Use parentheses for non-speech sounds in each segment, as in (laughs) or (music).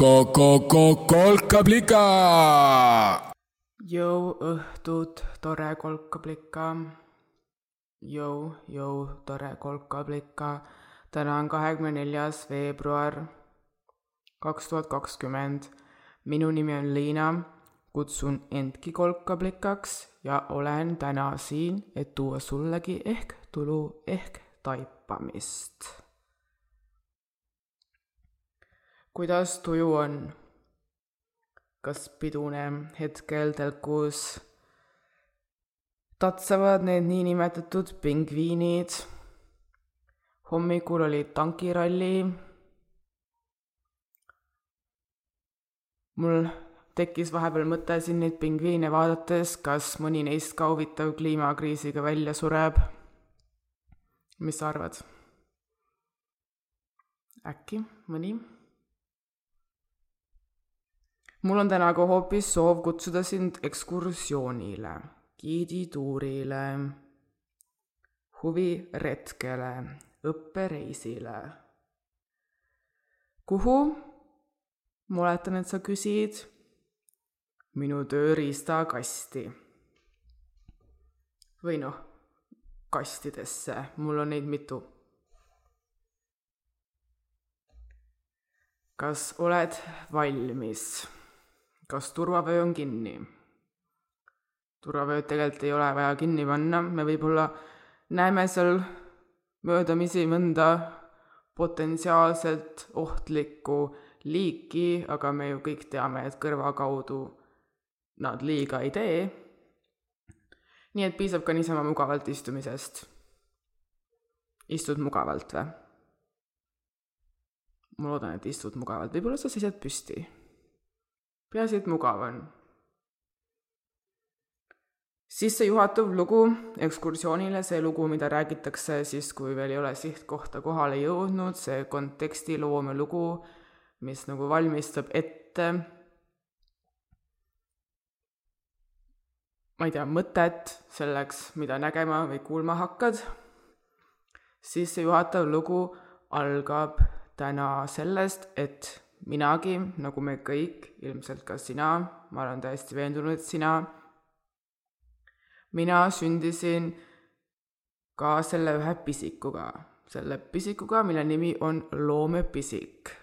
kolkablika. jõuõhtut, tore kolkablika. jõu, jõu, tore kolkablika. täna on kahekümne neljas veebruar kaks tuhat kakskümmend. minu nimi on Liina, kutsun endki kolkablikaks ja olen täna siin, et tuua sullegi ehk tulu ehk taipamist. Kuidas tuju on? kas pidune hetkel telkus tatsavad need niinimetatud pingviinid. hommikul oli tankiralli. mul tekkis vahepeal mõte siin neid pingviine vaadates, kas mõni neist ka huvitav kliimakriisiga välja sureb. mis sa arvad? äkki mõni? Mul on täna ka hoopis soov kutsuda sind ekskursioonile, giidituurile, huviretkele, õppereisile. kuhu? ma oletan, et sa küsid minu tööriistakasti. või noh, kastidesse, mul on neid mitu. kas oled valmis? Kas turvavöö on kinni? turvavööd tegelikult ei ole vaja kinni panna, me võib-olla näeme seal möödamisi mõnda potentsiaalselt ohtlikku liiki, aga me ju kõik teame, et kõrva kaudu nad liiga ei tee. nii et piisab ka niisama mugavalt istumisest. istud mugavalt või? ma loodan, et istud mugavalt, võib-olla sa seisad püsti peaasi, et mugav on. sissejuhatav lugu ekskursioonile, see lugu, mida räägitakse siis, kui veel ei ole sihtkohta kohale jõudnud, see kontekstiloome lugu, mis nagu valmistab ette ma ei tea, mõtet selleks, mida nägema või kuulma hakkad. sissejuhatav lugu algab täna sellest, et minagi, nagu me kõik, ilmselt ka sina, ma olen täiesti veendunud, sina, mina sündisin ka selle ühe pisikuga, selle pisikuga, mille nimi on loomepisik.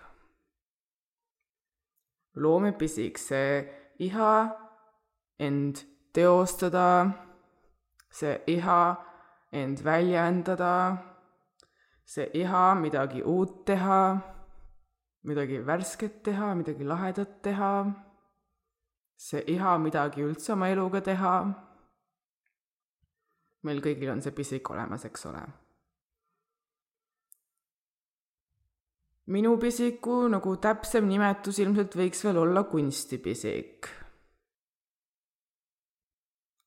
loomepisik, see iha end teostada, see iha end väljendada, see iha midagi uut teha midagi värsket teha, midagi lahedat teha, see iha midagi üldse oma eluga teha. meil kõigil on see pisik olemas, eks ole. minu pisiku nagu täpsem nimetus ilmselt võiks veel olla kunstipisik.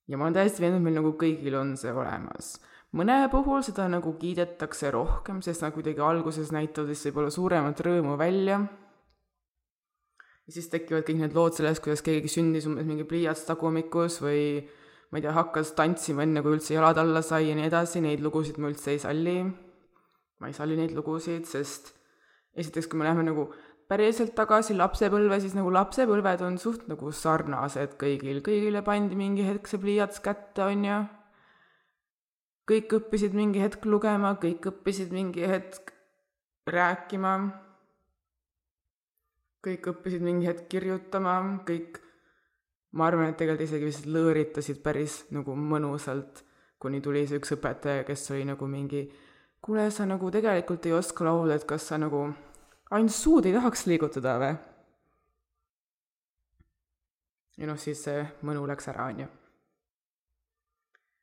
ja ma olen täiesti veendunud, meil nagu kõigil on see olemas mõne puhul seda nagu kiidetakse rohkem, sest nad kuidagi alguses näitavad vist võib-olla suuremat rõõmu välja. ja siis tekivad kõik need lood sellest, kuidas keegi sündis umbes mingi pliiats tagumikus või ma ei tea, hakkas tantsima enne, kui üldse jalad alla sai ja nii edasi, neid lugusid ma üldse ei salli. ma ei salli neid lugusid, sest esiteks, kui me läheme nagu päriselt tagasi lapsepõlve, siis nagu lapsepõlved on suht nagu sarnased kõigil, kõigile pandi mingi hetk see pliiats kätte, on ju kõik õppisid mingi hetk lugema, kõik õppisid mingi hetk rääkima, kõik õppisid mingi hetk kirjutama, kõik, ma arvan, et tegelikult isegi vist lõõritasid päris nagu mõnusalt, kuni tuli see üks õpetaja, kes oli nagu mingi kuule, sa nagu tegelikult ei oska laulda, et kas sa nagu ainult suud ei tahaks liigutada või? ja noh, siis see mõnu läks ära, on ju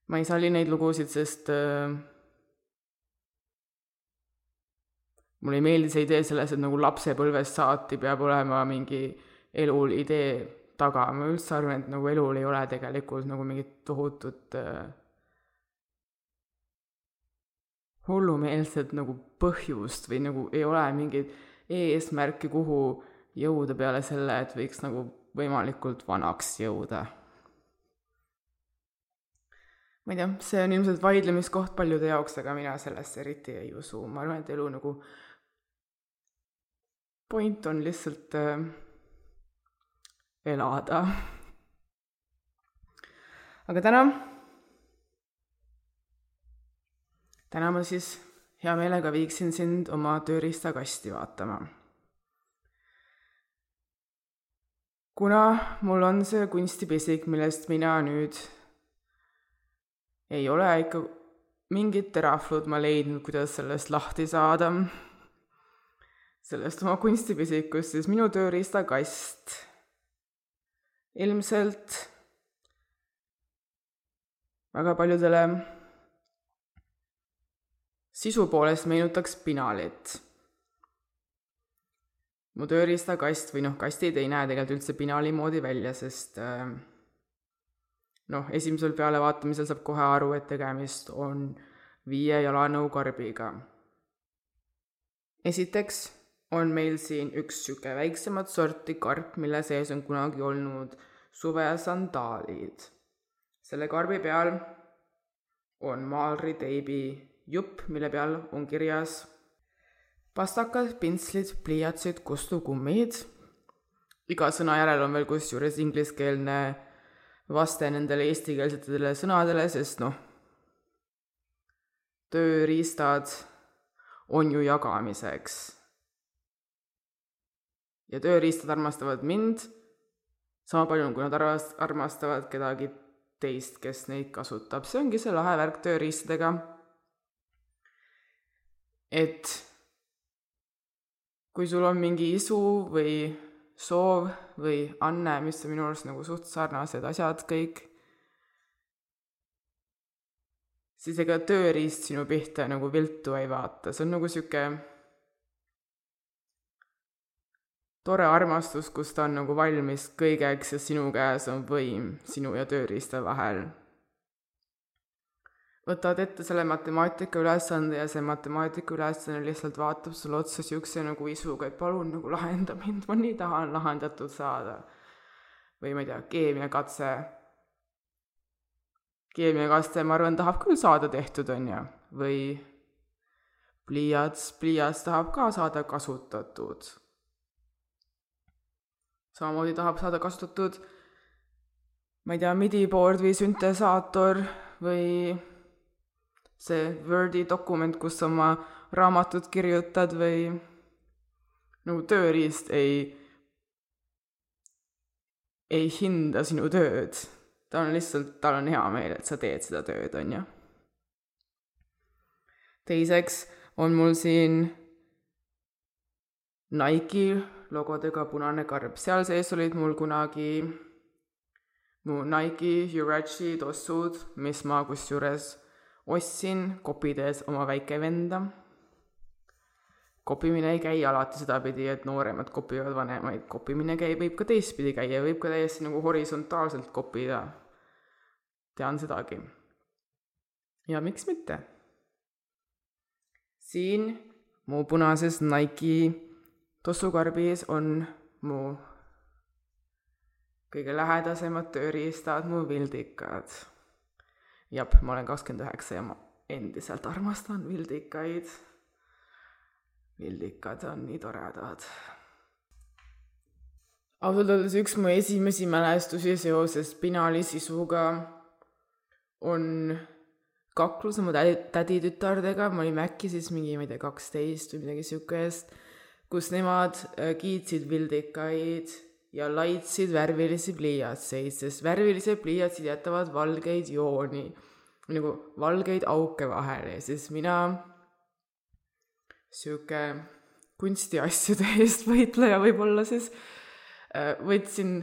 ma ei salli neid lugusid, sest äh, mulle ei meeldi see idee selles, et nagu lapsepõlvest saati peab olema mingi elul idee taga, ma üldse arvan, et nagu elul ei ole tegelikult nagu mingit tohutut äh, hullumeelset nagu põhjust või nagu ei ole mingit eesmärki, kuhu jõuda peale selle, et võiks nagu võimalikult vanaks jõuda ma ei tea, see on ilmselt vaidlemiskoht paljude jaoks, aga mina sellesse eriti ei usu, ma arvan, et elu nagu point on lihtsalt äh, elada. aga täna, täna ma siis hea meelega viiksin sind oma tööriistakasti vaatama. kuna mul on see kunstipisik, millest mina nüüd ei ole ikka mingit teraflud ma leidnud, kuidas sellest lahti saada, sellest oma kunstipisikust, siis minu tööriistakast ilmselt väga paljudele sisu poolest meenutaks pinalit. mu tööriistakast või noh, kastid ei näe tegelikult üldse pinali moodi välja, sest äh, noh, esimesel pealevaatamisel saab kohe aru, et tegemist on viie jalanõukarbiga. esiteks on meil siin üks niisugune väiksemat sorti karp, mille sees on kunagi olnud suvesandaalid. selle karbi peal on maalriteibi jupp, mille peal on kirjas pastakad, pintslid, pliiatsid, kustukummid. iga sõna järel on veel kusjuures ingliskeelne vaste nendele eestikeelsetele sõnadele, sest noh, tööriistad on ju jagamiseks. ja tööriistad armastavad mind sama palju, kui nad arvast-, armastavad kedagi teist, kes neid kasutab, see ongi see lahe värk tööriistadega et kui sul on mingi isu või soov või anne, mis on minu arust nagu suht sarnased asjad kõik, siis ega tööriist sinu pihta nagu viltu ei vaata, see on nagu sihuke tore armastus, kus ta on nagu valmis kõigeks ja sinu käes on võim sinu ja tööriista vahel võtad ette selle matemaatika ülesande ja see matemaatika ülesanne lihtsalt vaatab sulle otsa niisuguse nagu isuga, et palun nagu lahenda mind, ma nii tahan lahendatud saada. või ma ei tea, keemiakatse. keemiakatse, ma arvan, tahab küll saada tehtud, on ju, või pliiats, pliiats tahab ka saada kasutatud. samamoodi tahab saada kasutatud, ma ei tea, midi-board või süntesaator või see Wordi dokument, kus oma raamatut kirjutad või nagu tööriist ei, ei hinda sinu tööd. ta on lihtsalt, tal on hea meel, et sa teed seda tööd, on ju. teiseks on mul siin Nike logodega punane karp, seal sees olid mul kunagi mu Nike Huarachi tossud, mis ma kusjuures ostsin kopides oma väikevenda. kopimine ei käi alati sedapidi, et nooremad kopivad vanemaid, kopimine käib, võib ka teistpidi käia, võib ka täiesti nagu horisontaalselt kopida. tean sedagi. ja miks mitte? siin mu punases Nike tossukarbis on mu kõige lähedasemad tööriistad, mu vildikad jah, ma olen kakskümmend üheksa ja ma endiselt armastan vildikaid. vildikad on nii toredad. ausalt öeldes üks mu esimesi mälestusi seoses Pinali sisuga on kaklus oma tädi, täditütardega, me olime äkki siis mingi, ma ei tea, kaksteist või midagi siukest, kus nemad äh, kiitsid vildikaid ja laitsid värvilisi pliiatseid, sest värvilised pliiatsid jätavad valgeid jooni, nagu valgeid auke vahele siis mina, sihuke kunstiasjade (laughs) eest võitleja võib-olla siis, äh, võtsin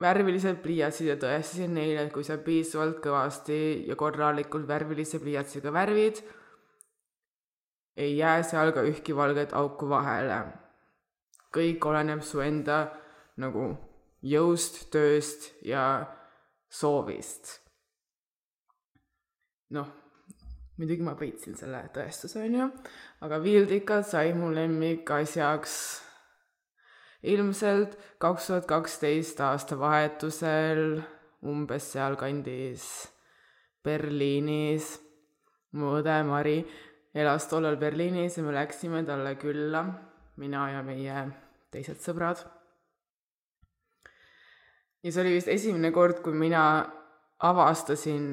värvilised pliiatsid ja tõestasin neile, et kui sa piisavalt kõvasti ja korralikult värvilise pliiatsiga värvid, ei jää seal ka ühtki valget auku vahele. kõik oleneb su enda nagu jõust, tööst ja soovist. noh, muidugi ma peitsin selle tõestuse, on ju, aga Vildikad sai mu lemmikasjaks ilmselt kaks tuhat kaksteist aastavahetusel umbes sealkandis Berliinis. mu õde Mari elas tollal Berliinis ja me läksime talle külla. mina ja meie teised sõbrad. Ja see oli vist esimene kord, kui mina avastasin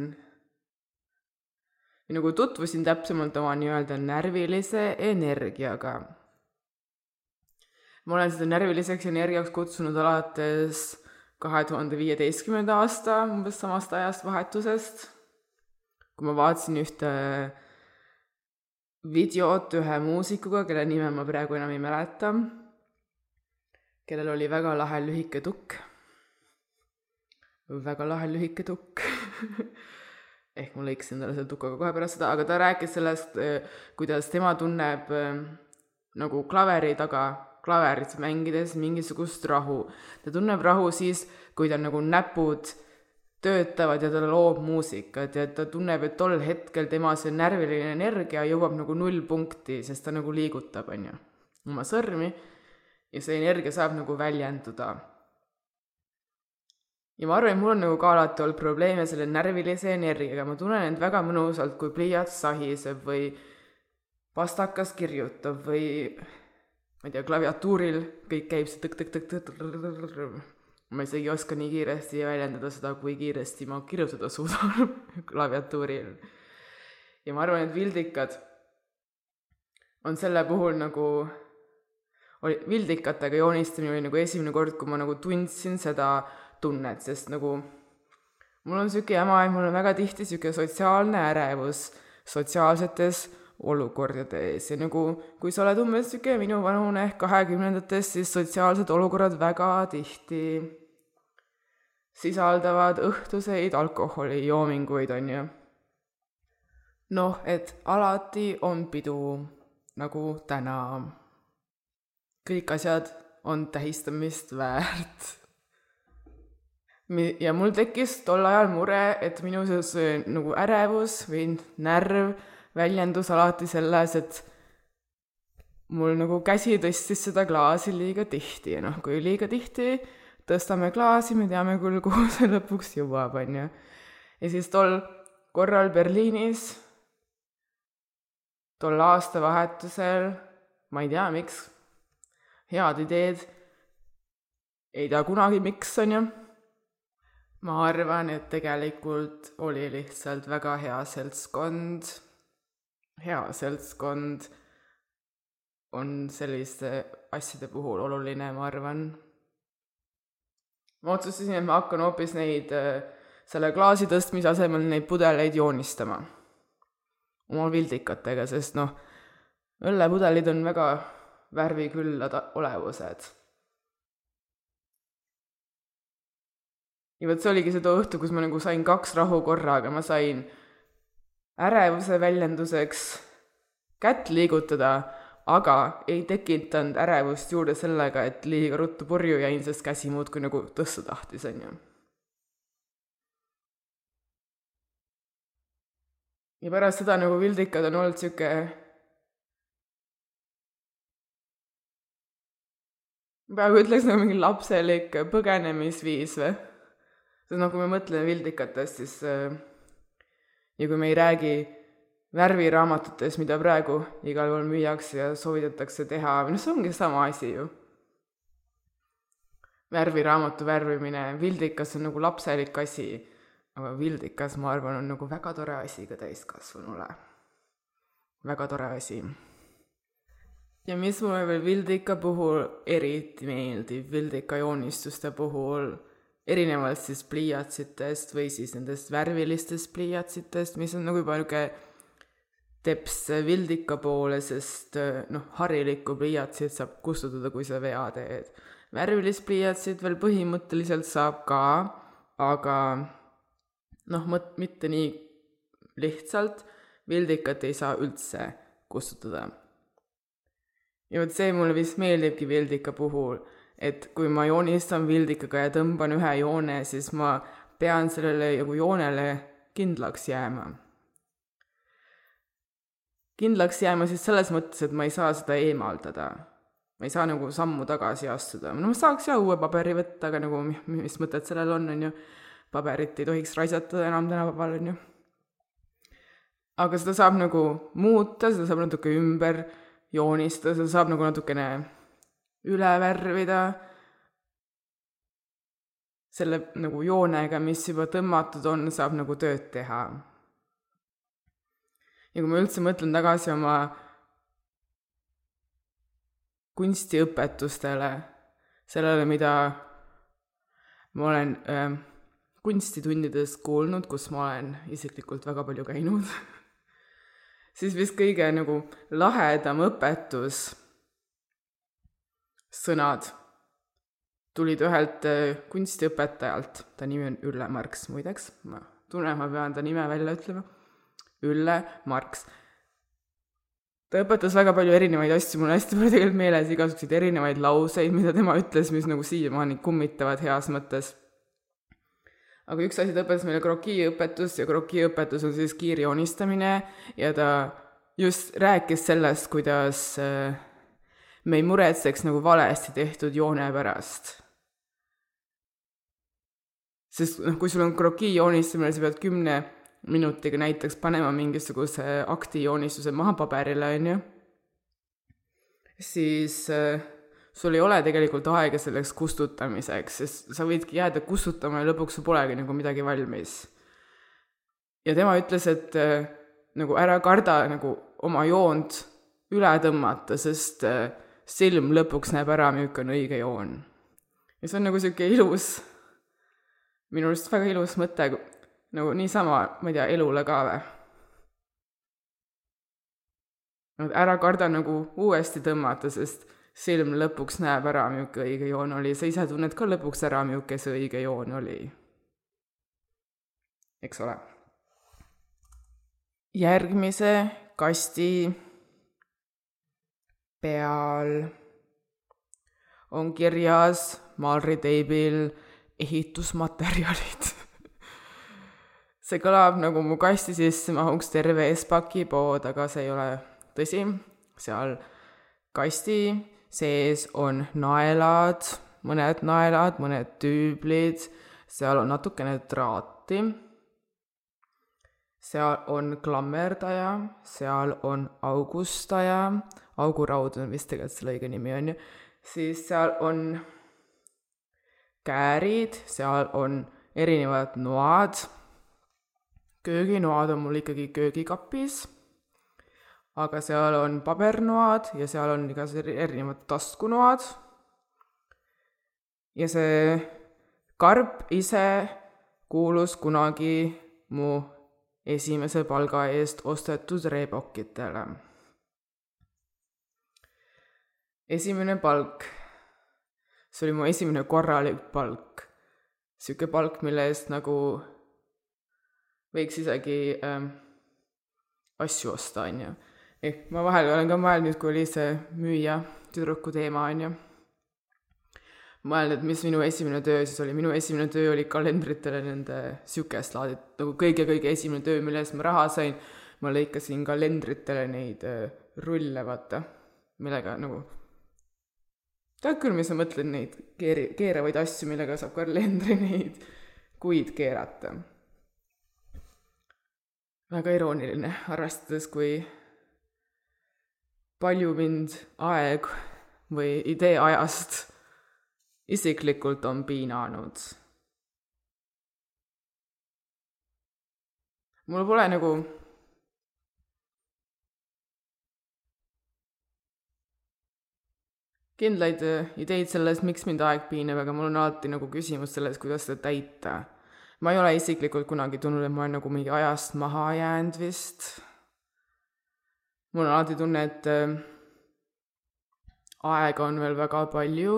või nagu tutvusin täpsemalt oma nii-öelda närvilise energiaga. ma olen seda närviliseks energiaks kutsunud alates kahe tuhande viieteistkümnenda aasta umbes samast ajast vahetusest, kui ma vaatasin ühte videot ühe muusikuga, kelle nime ma praegu enam ei mäleta, kellel oli väga lahe lühike tukk. Väga lahe lühike tukk (laughs) ehk ma lõikasin talle selle tukaga kohe pärast seda, aga ta rääkis sellest, kuidas tema tunneb nagu klaveri taga, klaverit mängides mingisugust rahu. ta tunneb rahu siis, kui tal nagu näpud töötavad ja ta loob muusikat ja ta tunneb, et tol hetkel tema see närviline energia jõuab nagu nullpunkti, sest ta nagu liigutab, on ju, oma sõrmi ja see energia saab nagu väljenduda. Ja ma arvan, et mul on nagu ka alati olnud probleeme selle närvilise energiaga, ma tunnen end väga mõnusalt, kui pliiats sahiseb või pastakas kirjutab või ma ei tea, klaviatuuril kõik käib see tõk-tõk-tõk-tõk-tõk-tõk ma isegi ei oska nii kiiresti väljendada seda, kui kiiresti ma kirjutada suudan klaviatuuril. ja ma arvan, et vildikad on selle puhul nagu, oli, vildikatega joonistamine oli nagu esimene kord, kui ma nagu tundsin seda tunnet, sest nagu mul on niisugune jama, et mul on väga tihti niisugune sotsiaalne ärevus sotsiaalsetes olukordades ja nagu kui sa oled umbes niisugune minuvanune ehk kahekümnendates, siis sotsiaalsed olukorrad väga tihti sisaldavad õhtuseid alkoholijoominguid, on ju. noh, et alati on pidu, nagu täna. kõik asjad on tähistamist väärt. Ja mul tekkis tol ajal mure, et minu see nagu ärevus või närv väljendus alati selles, et mul nagu käsi tõstis seda klaasi liiga tihti ja noh, kui liiga tihti tõstame klaasi, me teame küll, (laughs) kuhu see lõpuks jõuab, on ju. ja siis tol korral Berliinis, tol aastavahetusel, ma ei tea, miks, head ideed, ei tea kunagi, miks, on ju ma arvan, et tegelikult oli lihtsalt väga hea seltskond hea seltskond on selliste asjade puhul oluline, ma arvan. ma otsustasin, et ma hakkan hoopis neid, äh, selle klaasi tõstmise asemel neid pudeleid joonistama oma vildikatega, sest noh, õllepudelid on väga värviküllad olevused. Ja vot see oligi see too õhtu, kus ma nagu sain kaks rahu korraga, ma sain ärevuse väljenduseks kätt liigutada, aga ei tekitanud ärevust juurde sellega, et liiga ruttu purju jäin, sest käsi muudkui nagu tõsta tahtis, on ju. ja pärast seda nagu vildikad on olnud sihuke peaaegu ütleks nagu mingi lapselik põgenemisviis või? Sest noh, kui me mõtleme vildikatest, siis äh, ja kui me ei räägi värviraamatutes, mida praegu igal pool müüakse ja soovitatakse teha, noh, see ongi sama asi ju. värviraamatu värvimine, vildikas on nagu lapselik asi, aga vildikas, ma arvan, on nagu väga tore asi ka täiskasvanule. väga tore asi. ja mis mulle veel vildika puhul eriti meeldib, vildika joonistuste puhul erinevalt siis pliiatsitest või siis nendest värvilistest pliiatsitest, mis on nagu juba niisugune teps vildika poole, sest noh, harilikku pliiatsit saab kustutada, kui sa vea teed. värvilist pliiatsit veel põhimõtteliselt saab ka, aga noh, mõt-, mitte nii lihtsalt, vildikat ei saa üldse kustutada. ja vot see mulle vist meeldibki vildika puhul et kui ma joonistan vildikaga ja tõmban ühe joone, siis ma pean sellele nagu joonele kindlaks jääma. kindlaks jääma siis selles mõttes, et ma ei saa seda eemaldada. ma ei saa nagu sammu tagasi astuda, no ma saaks jah uue paberi võtta, aga nagu mis mõtet sellel on, on ju, paberit ei tohiks raisata enam tänapäeval, on ju. aga seda saab nagu muuta, seda saab natuke ümber joonistada, seda saab nagu natukene üle värvida selle nagu joonega, mis juba tõmmatud on, saab nagu tööd teha. ja kui ma üldse mõtlen tagasi oma kunstiõpetustele, sellele, mida ma olen äh, kunstitundides kuulnud, kus ma olen isiklikult väga palju käinud (laughs) siis vist kõige nagu lahedam õpetus, sõnad. Tulid ühelt äh, kunstiõpetajalt, ta nimi on Ülle Marks muideks, ma tunnen, ma pean ta nime välja ütlema, Ülle Marks. ta õpetas väga palju erinevaid asju, mul on hästi palju tegelikult meeles igasuguseid erinevaid lauseid, mida tema ütles, mis nagu siiamaani kummitavad heas mõttes. aga üks asi, ta õpetas meile krokiiõpetus ja krokiiõpetus on siis kiirjoonistamine. Ja ta just rääkis sellest, kuidas äh, me ei muretseks nagu valesti tehtud joone pärast sest noh, kui sul on krokii joonistamine, sa pead kümne minutiga näiteks panema mingisuguse akti joonistuse maha paberile, on ju, siis äh, sul ei ole tegelikult aega selleks kustutamiseks, sest sa võidki jääda kustutama ja lõpuks sul polegi nagu midagi valmis. ja tema ütles, et äh, nagu ära karda nagu oma joont üle tõmmata, sest äh, silm lõpuks näeb ära, milline on õige joon. ja see on nagu niisugune ilus minu arust väga ilus mõte, nagu niisama, ma ei tea, elule ka või. ära karda nagu uuesti tõmmata, sest silm lõpuks näeb ära, milline õige joon oli, sa ise tunned ka lõpuks ära, milline see õige joon oli. eks ole. järgmise kasti peal. On kirjas maalriteibil ehitusmaterjalid. (laughs) See kõlab nagu mu kasti sisse mahuks terve Espaki pood, aga see ei ole tõsi. seal kasti sees on naelad, mõned naelad, mõned tüüblid, seal on natukene traati, seal on klammerdaja, seal on augustaja, auguraud on vist tegelikult selle õige nimi, on ju, siis seal on käärid, seal on erinevad noad. kööginoad on mul ikkagi köögikapis, aga seal on pabernoad ja seal on igasugused erinevad taskunoad. ja see karp ise kuulus kunagi mu esimese palga eest ostetud reebokitele. Esimene palk see oli mu esimene korralik palk. niisugune palk, mille eest nagu võiks isegi ähm, asju osta, on ju. ehk ma vahel olen ka mõelnud, kui oli see müüja tüdruku teema, on ju, mõelnud, mis minu esimene töö siis oli, minu esimene töö oli kalendritele nende niisugust laadi, nagu kõige-kõige esimene töö, mille eest ma raha sain, ma lõikasin kalendritele neid äh, rulle, vaata, millega nagu tead küll, mis ma mõtlen, neid keeri-, keeravaid asju, millega saab kalendri (laughs) neid kuid keerata. väga irooniline, arvestades, kui palju mind aeg või idee ajast isiklikult on piinanud. mul pole nagu kindlaid äh, ideid sellest, miks mind aeg piinab, aga mul on alati nagu küsimus selles, kuidas seda täita. ma ei ole isiklikult kunagi tundnud, et ma olen nagu mingi ajast maha jäänud vist. mul on alati tunne, et äh, aega on veel väga palju.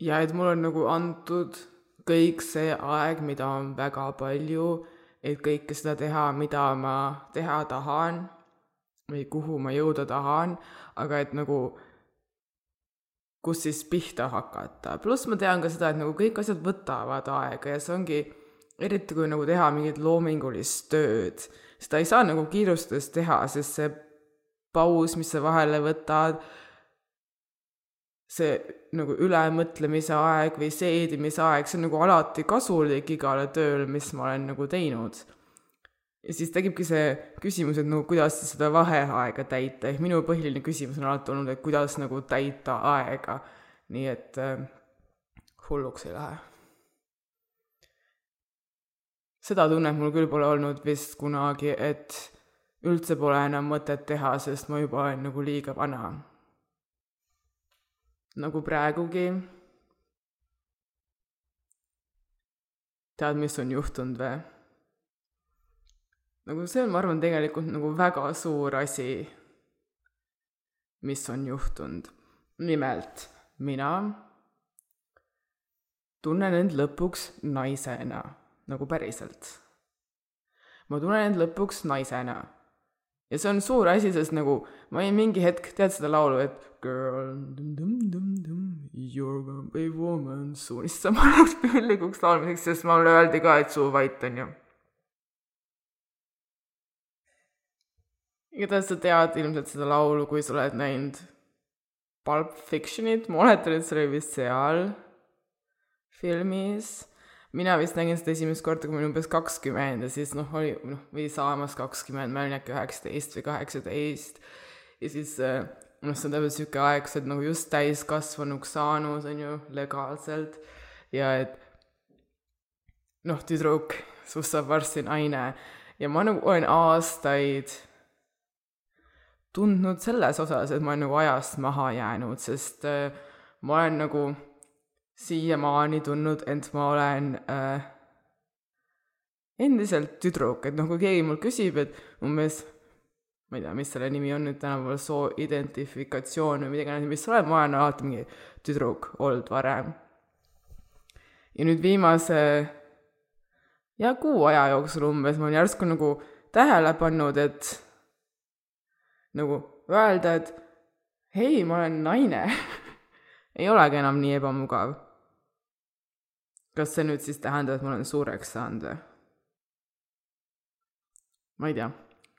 ja et mul on nagu antud kõik see aeg, mida on väga palju, et kõike seda teha, mida ma teha tahan või kuhu ma jõuda tahan, aga et nagu kus siis pihta hakata, pluss ma tean ka seda, et nagu kõik asjad võtavad aega ja see ongi, eriti kui nagu teha mingit loomingulist tööd, seda ei saa nagu kiirustades teha, sest see paus, mis sa vahele võtad, see nagu ülemõtlemise aeg või seedimise aeg, see on nagu alati kasulik igale tööle, mis ma olen nagu teinud ja siis tekibki see küsimus, et no kuidas seda vaheaega täita, ehk minu põhiline küsimus on alati olnud, et kuidas nagu täita aega. nii et äh, hulluks ei lähe. seda tunnet mul küll pole olnud vist kunagi, et üldse pole enam mõtet teha, sest ma juba olen nagu liiga vana. nagu praegugi. tead, mis on juhtunud või? Nagu see on, ma arvan, tegelikult nagu väga suur asi, mis on juhtunud. nimelt, mina tunnen end lõpuks naisena, nagu päriselt. ma tunnen end lõpuks naisena. ja see on suur asi, sest nagu ma olin mingi hetk, tead seda laulu, et girl, you are gonna be woman soon, issand, ma läks püllikuks laulmiseks, sest mulle öeldi ka, et suu vait on igatahes sa tead ilmselt seda laulu, kui sa oled näinud Pulp Fictionit, ma oletan, et see oli vist seal filmis. mina vist nägin seda esimest korda, kui ma olin umbes kakskümmend ja siis noh, oli noh, või saamas kakskümmend, ma olin äkki üheksateist või kaheksateist. ja siis äh, noh, see on täpselt sihuke aeg, sa oled nagu just täiskasvanuks saanud, on ju, legaalselt. ja et noh, tüdruk, sust saab varsti naine ja ma nagu olen aastaid tundnud selles osas, et ma olen nagu ajast maha jäänud, sest äh, ma olen nagu siiamaani tundnud, et ma olen äh, endiselt tüdruk, et noh, kui keegi mul küsib, et umbes ma ei tea, mis selle nimi on nüüd tänapäeval, soo identifikatsioon või mida iganes, mis sa oled, ma olen alati mingi tüdruk olnud varem. ja nüüd viimase ja kuu aja jooksul umbes ma olen järsku nagu tähele pannud, et nagu öelda, et hei, ma olen naine (laughs) ei olegi enam nii ebamugav. kas see nüüd siis tähendab, et ma olen suureks saanud või? ma ei tea,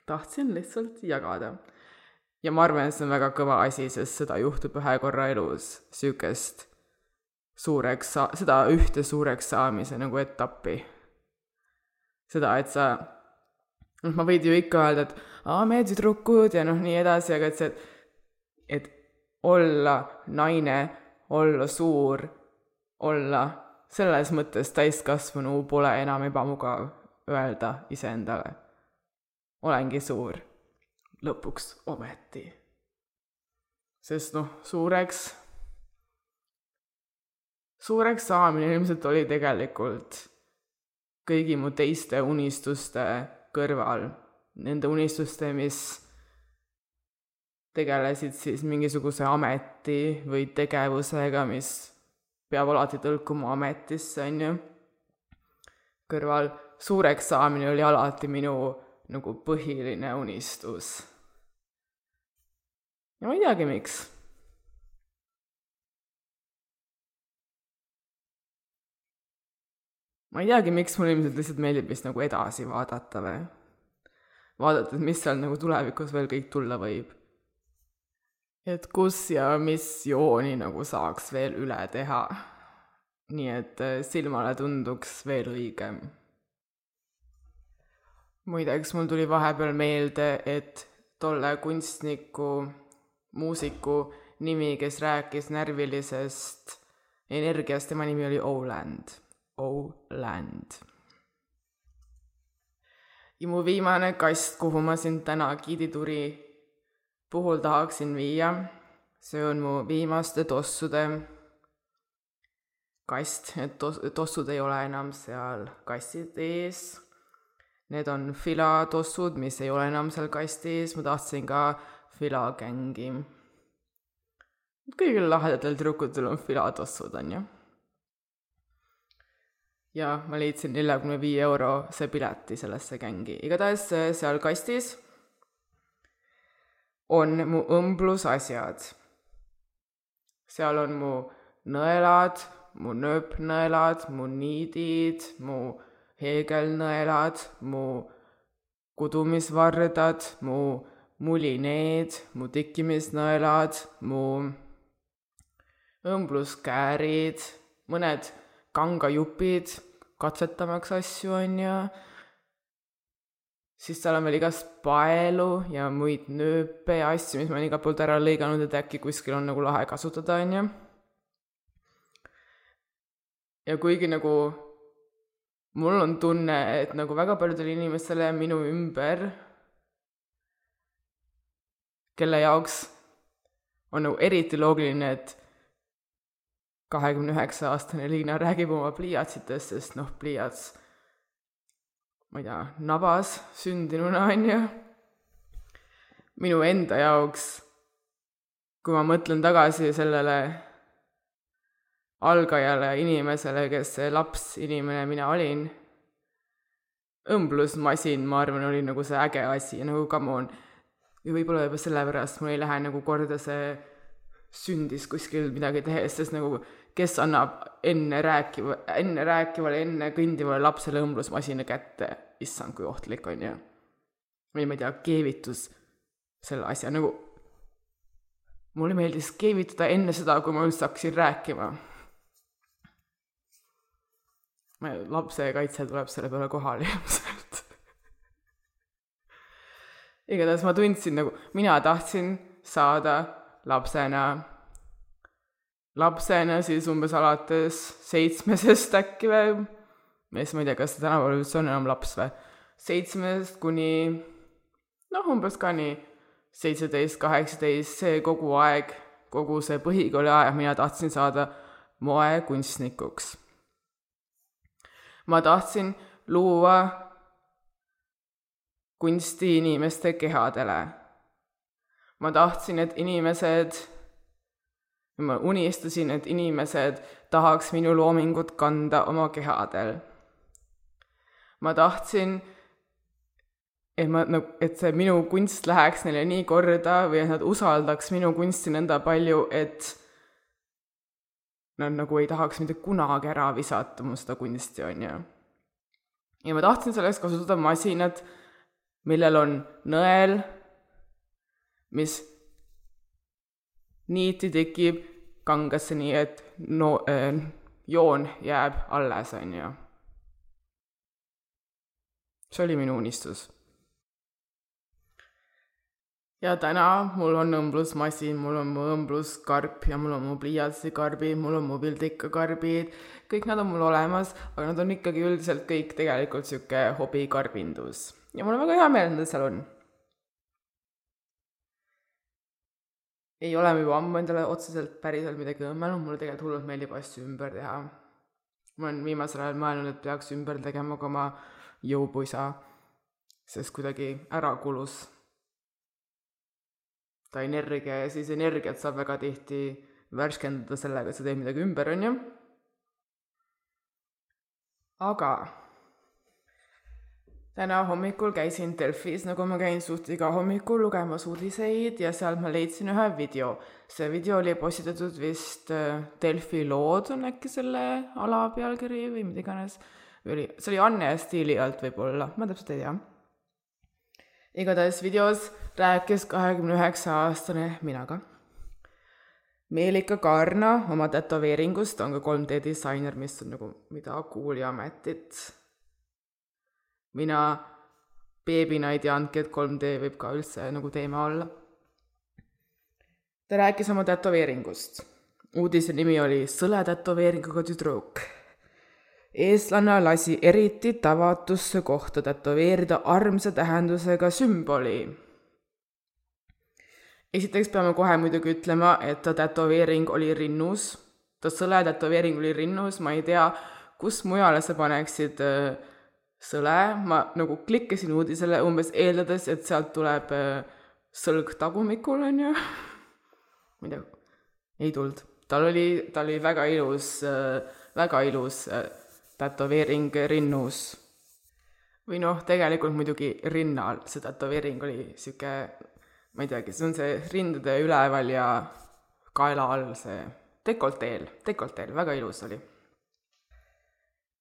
tahtsin lihtsalt jagada. ja ma arvan, et see on väga kõva asi, sest seda juhtub ühe korra elus, sihukest suureks saa-, seda ühte suureks saamise nagu etappi. seda, et sa noh, ma võin ju ikka öelda, et aa, me tüdrukud ja noh, nii edasi, aga et see, et olla naine, olla suur, olla selles mõttes täiskasvanu pole enam ebamugav öelda iseendale. olengi suur, lõpuks ometi. sest noh, suureks, suureks saamine ilmselt oli tegelikult kõigi mu teiste unistuste kõrval, nende unistuste, mis tegelesid siis mingisuguse ameti või tegevusega, mis peab alati tõlkuma ametisse, on ju. kõrval suureks saamine oli alati minu nagu põhiline unistus. ja ma ei teagi, miks ma ei teagi, miks mulle ilmselt lihtsalt meeldib vist nagu edasi vaadata või vaadata, et mis seal nagu tulevikus veel kõik tulla võib. et kus ja mis jooni nagu saaks veel üle teha. nii et äh, silmale tunduks veel õigem. muideks, mul tuli vahepeal meelde, et tolle kunstniku, muusiku nimi, kes rääkis närvilisest energiast, tema nimi oli Oland O-Land. ja mu viimane kast, kuhu ma sind täna giidituri puhul tahaksin viia, see on mu viimaste tossude kast, et tos-, tossud ei ole enam seal kastid ees. Need on filatossud, mis ei ole enam seal kasti ees, ma tahtsin ka filagängi. kõigil lahedatel tüdrukutel on filatossud, on ju ja ma leidsin neljakümne viie eurose pileti sellesse gängi. igatahes seal kastis on mu õmblusasjad. seal on mu nõelad, mu nööpnõelad, mu niidid, mu heegelnõelad, mu kudumisvardad, mu mulineed, mu tikkimisnõelad, mu õmbluskäärid, mõned kangajupid katsetamaks asju, on ju. siis tal on veel igast paelu ja muid nööpe ja asju, mis ma olen igalt poolt ära lõiganud, et äkki kuskil on nagu lahe kasutada, on ju. ja kuigi nagu mul on tunne, et nagu väga paljudele inimestele minu ümber, kelle jaoks on nagu eriti loogiline, et kahekümne üheksa aastane Liina räägib oma pliiatsitest, sest noh, pliiats ma ei tea, nabas sündinuna, on ju. minu enda jaoks, kui ma mõtlen tagasi sellele algajale inimesele, kes see laps inimene mina olin, õmblusmasin, ma arvan, oli nagu see äge asi, nagu come on. ja võib-olla juba sellepärast mul ei lähe nagu korda see sündis kuskil midagi tehes, sest nagu kes annab enne rääkiva, enne rääkivale, enne kõndivale lapsele õmblusmasina kätte, issand, kui ohtlik on ju. või ma ei tea, keevitus selle asja, nagu mulle meeldis keevitada enne seda, kui ma üldse hakkasin rääkima. lapsekaitse tuleb selle peale kohale ilmselt (laughs) igatahes ma tundsin nagu, mina tahtsin saada lapsena lapsena siis umbes alates seitsmesest äkki või, ja siis ma ei tea, kas tänapäeval üldse on enam laps või, seitsmest kuni noh, umbes ka nii seitseteist, kaheksateist, see kogu aeg, kogu see põhikooli aeg mina tahtsin saada moekunstnikuks. ma tahtsin luua kunsti inimeste kehadele. Ma tahtsin, et inimesed ma unistasin, et inimesed tahaks minu loomingut kanda oma kehadel. ma tahtsin, et ma nagu, et see minu kunst läheks neile nii korda või et nad usaldaks minu kunsti nõnda palju, et nad nagu ei tahaks mitte kunagi ära visata mu seda kunsti, on ju. ja ma tahtsin selleks kasutada masinat, millel on nõel, mis niiti tekib kangasse nii, et no äh, joon jääb alles, on ju. see oli minu unistus. ja täna mul on õmblusmasin, mul on mu õmbluskarp ja mul on mu pliiatsikarbid, mul on mu pildikakarbid, kõik nad on mul olemas, aga nad on ikkagi üldiselt kõik tegelikult niisugune hobikarbindus. ja mul on väga hea meel, et nad seal on ei ole ma juba ammu endale otseselt päriselt midagi õmmelnud, mulle tegelikult hullult meeldib asju ümber teha. ma olen viimasel ajal mõelnud, et peaks ümber tegema ka oma jõupuisa, sest kuidagi ära kulus ta energia ja siis energiat saab väga tihti värskendada sellega, et sa teed midagi ümber, on ju. aga täna hommikul käisin Delfis, nagu ma käin suht iga hommikul lugemas uudiseid ja sealt ma leidsin ühe video. see video oli postitatud vist äh, Delfi lood on äkki selle alapealkiri või mida iganes. või oli, see oli Anne stiili alt võib-olla, ma täpselt ei tea. igatahes videos rääkis kahekümne üheksa aastane minaga. Meelika Kaarna oma tätoveeringust on ka 3D disainer, mis on nagu mida kuuljametit mina beebina ei teadnudki, et 3D võib ka üldse nagu teema olla. ta rääkis oma tätoveeringust. uudise nimi oli Sõle tätoveeringuga tüdruk. eestlane lasi eriti tavatusse kohta tätoveerida armsa tähendusega sümboli. esiteks peame kohe muidugi ütlema, et ta tätoveering oli rinnus, ta sõle tätoveering oli rinnus, ma ei tea, kus mujale sa paneksid äh, sõle, ma nagu klikkasin uudisele umbes eeldades, et sealt tuleb äh, sõlg tagumikul, on ju. ma ei tea, ei tulnud. tal oli, tal oli väga ilus, äh, väga ilus äh, tätoveering rinnus. või noh, tegelikult muidugi rinnal, see tätoveering oli sihuke, ma ei teagi, see on see rindade üleval ja kaela all see dekolteel, dekolteel, väga ilus oli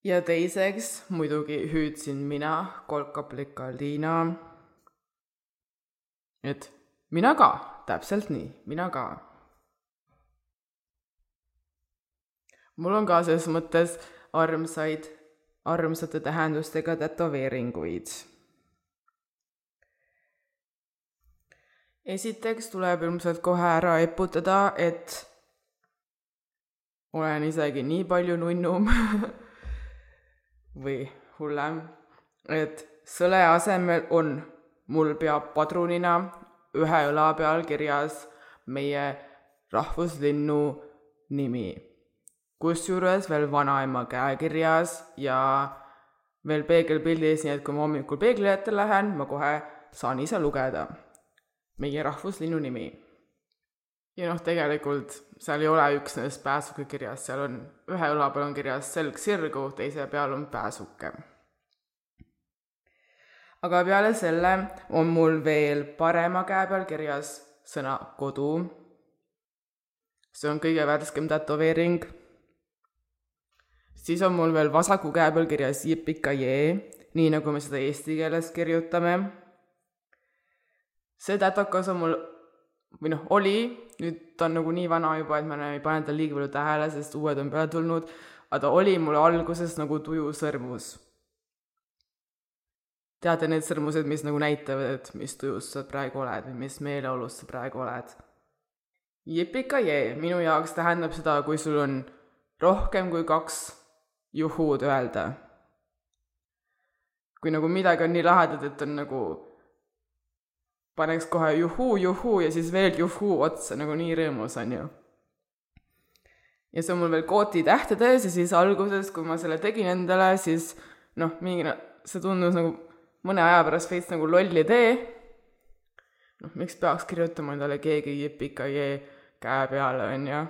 ja teiseks muidugi hüüdsin mina, kolkaplika Liina, et mina ka, täpselt nii, mina ka. mul on ka selles mõttes armsaid, armsate tähendustega tätoveeringuid. esiteks tuleb ilmselt kohe ära eputada, et olen isegi nii palju nunnum (laughs) või hullem, et sõle asemel on mul peab padrunina ühe õla peal kirjas meie rahvuslinnu nimi. kusjuures veel vanaema käekirjas ja veel peegelpildis, nii et kui ma hommikul peegli ette lähen, ma kohe saan ise lugeda meie rahvuslinnu nimi. Ja noh, tegelikult seal ei ole üksnes pääsuke kirjas, seal on ühe õla peal on kirjas selg sirgu, teise peal on pääsuke. aga peale selle on mul veel parema käe peal kirjas sõna kodu. see on kõige värskem tätoveering. siis on mul veel vasaku käe peal kirjas jipika-jee, nii nagu me seda eesti keeles kirjutame. see tätokas on mul või noh, oli, nüüd ta on nagu nii vana juba, et ma ei pane tal liiga palju tähele, sest uued on peale tulnud, aga ta oli mul alguses nagu tuju sõrmus. teate need sõrmused, mis nagu näitavad, et mis tujus sa praegu oled või mis meeleolus sa praegu oled? jipika-jee minu jaoks tähendab seda, kui sul on rohkem kui kaks juhud öelda. kui nagu midagi on nii lahedat, et on nagu paneks kohe juhuu, juhuu ja siis veel juhuu otsa, nagu nii rõõmus, on ju. ja see on mul veel kooti tähtedes ja siis alguses, kui ma selle tegin endale, siis noh, mingi, see tundus nagu mõne aja pärast veits nagu loll idee. noh, miks peaks kirjutama endale keegi jipika-jee käe peale, on ju.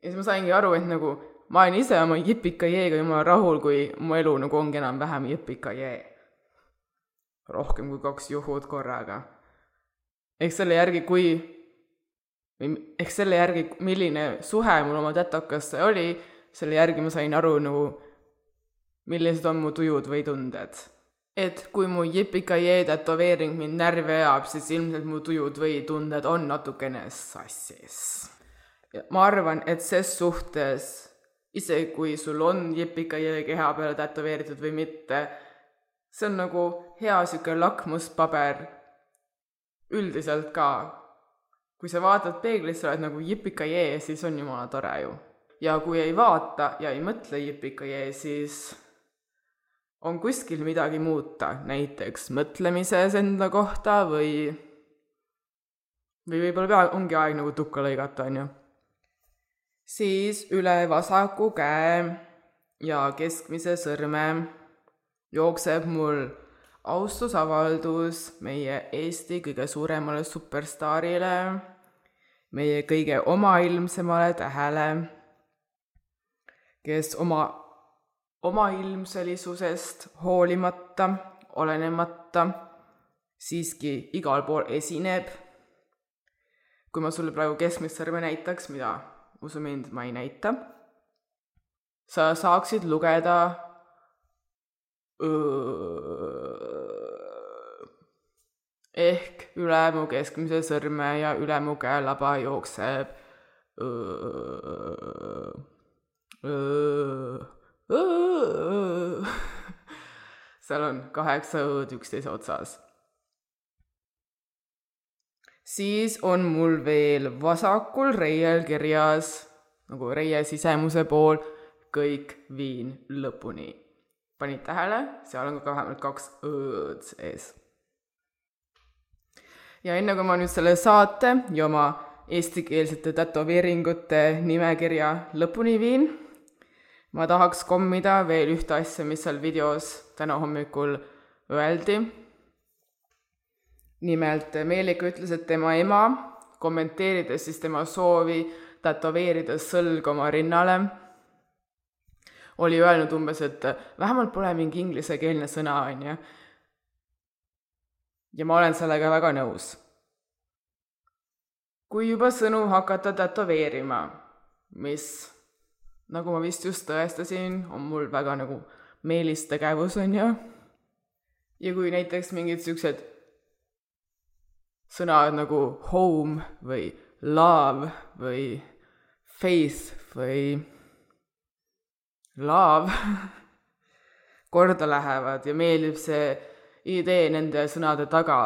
ja siis ma saingi aru, et nagu ma olen ise oma jipika-jeega jumala rahul, kui mu elu nagu ongi enam-vähem jipika-jee rohkem kui kaks juhud korraga. eks selle järgi, kui, eks selle järgi, milline suhe mul oma tätokasse oli, selle järgi ma sain aru nagu, millised on mu tujud või tunded. et kui mu jipika-jee tätoveering mind närvi ajab, siis ilmselt mu tujud või tunded on natukene sassis. ma arvan, et ses suhtes, isegi kui sul on jipika-jee keha peale tätoveeritud või mitte, see on nagu hea sihuke lakmuspaber üldiselt ka. kui sa vaatad peeglisse, oled nagu jipika-jee, siis on jumala tore ju. ja kui ei vaata ja ei mõtle jipika-jee, siis on kuskil midagi muuta, näiteks mõtlemises enda kohta või või võib-olla pea, ongi aeg nagu tukka lõigata, on ju. siis üle vasaku käe ja keskmise sõrme jookseb mul austusavaldus meie Eesti kõige suuremale superstaarile, meie kõige omailmsemale tähele, kes oma omailmselisusest hoolimata, olenemata siiski igal pool esineb. kui ma sulle praegu keskmist sõrme näitaks, mida usu mind, ma ei näita, sa saaksid lugeda ehk üle mu keskmise sõrme ja üle mu käelaba jookseb. Seal on kaheksa õõd üksteise otsas. siis on mul veel vasakul reiel kirjas nagu reie sisemuse pool kõik viin lõpuni panid tähele, seal on ka vähemalt kaks õ-d sees. ja enne kui ma nüüd selle saate ja oma eestikeelsete tätoveeringute nimekirja lõpuni viin, ma tahaks kommida veel ühte asja, mis seal videos täna hommikul öeldi. nimelt Meelika ütles, et tema ema, kommenteerides siis tema soovi tätoveerida sõlg oma rinnale oli öelnud umbes, et vähemalt pole mingi inglisekeelne sõna, on ju. ja ma olen sellega väga nõus. kui juba sõnu hakata tätoveerima, mis nagu ma vist just tõestasin, on mul väga nagu meelistegevus, on ju. ja kui näiteks mingid siuksed sõnad nagu home või love või faith või love korda lähevad ja meeldib see idee nende sõnade taga,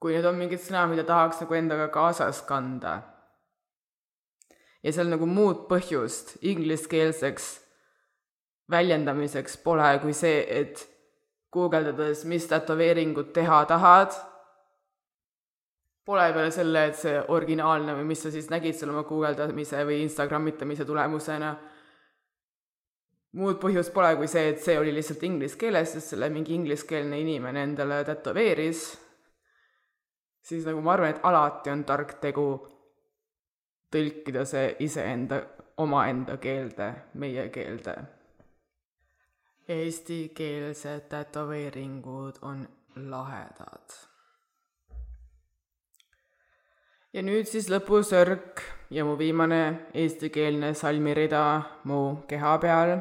kui need on mingid sõnad, mida tahaks nagu endaga kaasas kanda. ja seal nagu muud põhjust ingliskeelseks väljendamiseks pole kui see, et guugeldades, mis tätoveeringut teha tahad, pole peale selle, et see originaalne või mis sa siis nägid seal oma guugeldamise või Instagramitamise tulemusena, muud põhjust pole kui see, et see oli lihtsalt inglise keeles, sest selle mingi ingliskeelne inimene endale tätoveeris, siis nagu ma arvan, et alati on tark tegu tõlkida see iseenda, omaenda keelde, meie keelde. Eestikeelsed tätoveeringud on lahedad. Ja nüüd siis lõpusõrk ja mu viimane eestikeelne salmirida mu keha peal.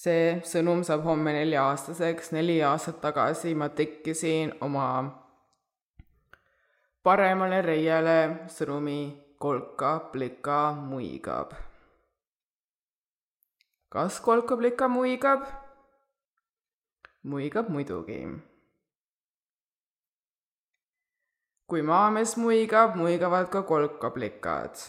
see sõnum saab homme nelja-aastaseks, neli aastat tagasi ma tekkisin oma paremale reiele sõnumi kolka, plika, muigab kas kolkablika muigab? muigab muidugi. Kui maamees muigab, muigavad ka kolkablikad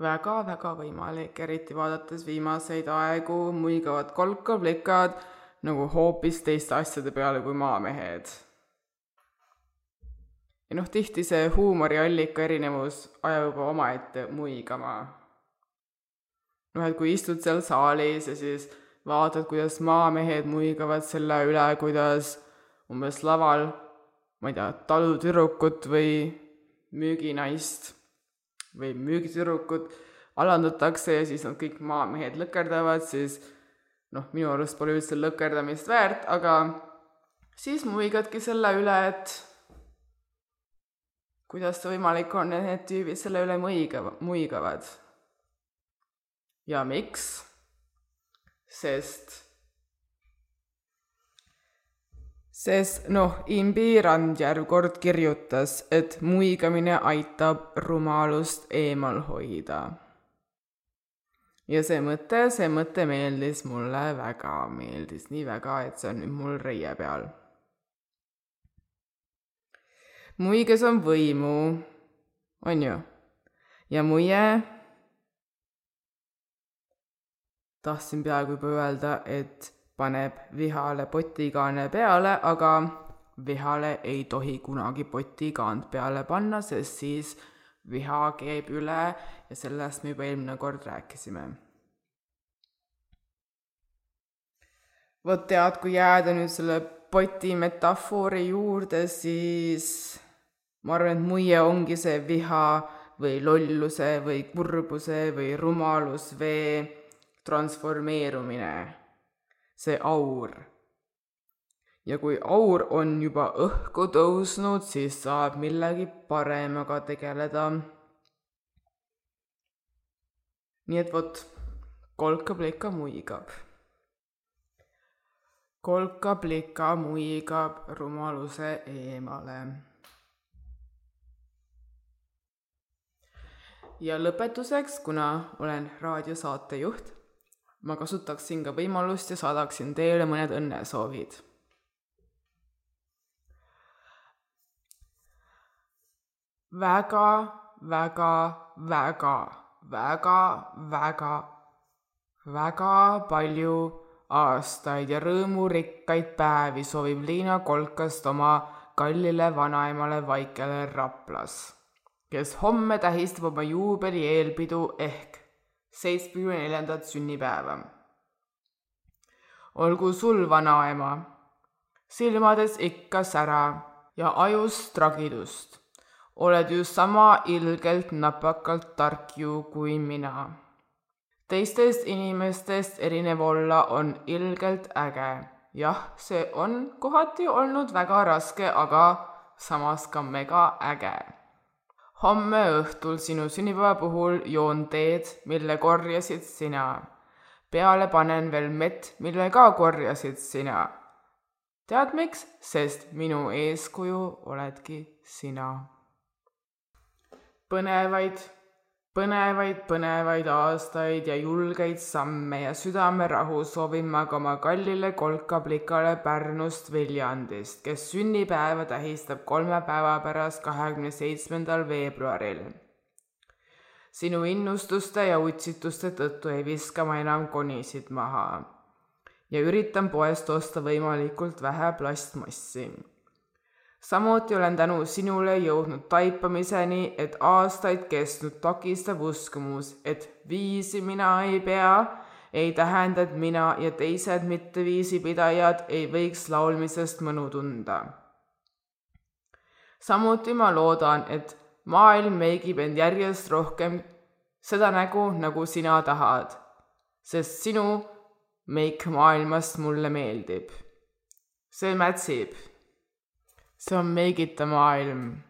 väga-väga võimalik, eriti vaadates viimaseid aegu, muigavad kolkablikad nagu hoopis teiste asjade peale kui maamehed. ja noh, tihti see huumoriallika erinevus ajab juba omaette muigama noh, et kui istud seal saalis ja siis vaatad, kuidas maamehed muigavad selle üle, kuidas umbes laval, ma ei tea, talutüdrukut või müüginaist või müügitüdrukut alandatakse ja siis nad kõik maamehed lõkerdavad, siis noh, minu arust pole üldse lõkerdamist väärt, aga siis muigadki selle üle, et kuidas see võimalik on, et need tüübid selle üle muigavad, muigavad ja miks? sest, sest noh, Imbi Randjärv kord kirjutas, et muigamine aitab rumalust eemal hoida. ja see mõte, see mõte meeldis mulle väga, meeldis nii väga, et see on nüüd mul reie peal. muiges on võimu, on ju, ja muie tahtsin peaaegu juba öelda, et paneb vihale potikaane peale, aga vihale ei tohi kunagi potikaant peale panna, sest siis viha keeb üle ja sellest me juba eelmine kord rääkisime. vot tead, kui jääda nüüd selle poti metafoori juurde, siis ma arvan, et muie ongi see viha või lolluse või kurbuse või rumalusvee transformeerumine, see aur. ja kui aur on juba õhku tõusnud, siis saab millegi paremaga tegeleda. nii et vot, kolka-plika muigab. kolka-plika muigab rumaluse eemale ja lõpetuseks, kuna olen raadiosaatejuht, ma kasutaksin ka võimalust ja saadaksin teile mõned õnnesoovid. väga, väga, väga, väga, väga, väga palju aastaid ja rõõmurikkaid päevi soovib Liina Kolkast oma kallile vanaemale Vaikele Raplas, kes homme tähistab oma juubeli eelpidu ehk seitsmekümne neljandat sünnipäeva. olgu sul, vanaema, silmades ikka sära ja ajus tragidust. oled ju sama ilgelt napakalt tark ju kui mina. teistest inimestest erinev olla on ilgelt äge. jah, see on kohati olnud väga raske, aga samas ka mega äge homme õhtul sinu sünnipäeva puhul joon teed, mille korjasid sina. peale panen veel mett, mille ka korjasid sina. tead miks? sest minu eeskuju oledki sina. põnevaid põnevaid, põnevaid aastaid ja julgeid samme ja südamerahu soovin ma ka oma kallile kolkaplikale Pärnust Viljandist, kes sünnipäeva tähistab kolme päeva pärast, kahekümne seitsmendal veebruaril. sinu innustuste ja utsituste tõttu ei viska ma enam konisid maha ja üritan poest osta võimalikult vähe plastmassi samuti olen tänu sinule jõudnud taipamiseni, et aastaid kestnud takistav uskumus, et viisi mina ei pea, ei tähenda, et mina ja teised mitteviisipidajad ei võiks laulmisest mõnu tunda. samuti ma loodan, et maailm meigib end järjest rohkem seda nägu, nagu sina tahad, sest sinu meik maailmast mulle meeldib. see mätsib see on meigita maailm.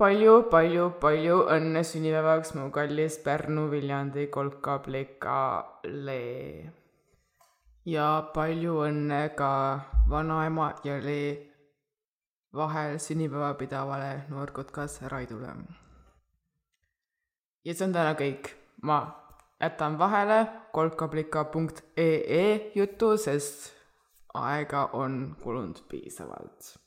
palju, palju, palju õnne sünnipäevaks, mu kallis Pärnu Viljandi kolkaplikale. ja palju õnne ka vanaema ja Lee vahel sünnipäeva pidavale noorkotkas Raidule. ja see on täna kõik. ma jätan vahele kolkablika.ee jutu, sest aega on kulunud piisavalt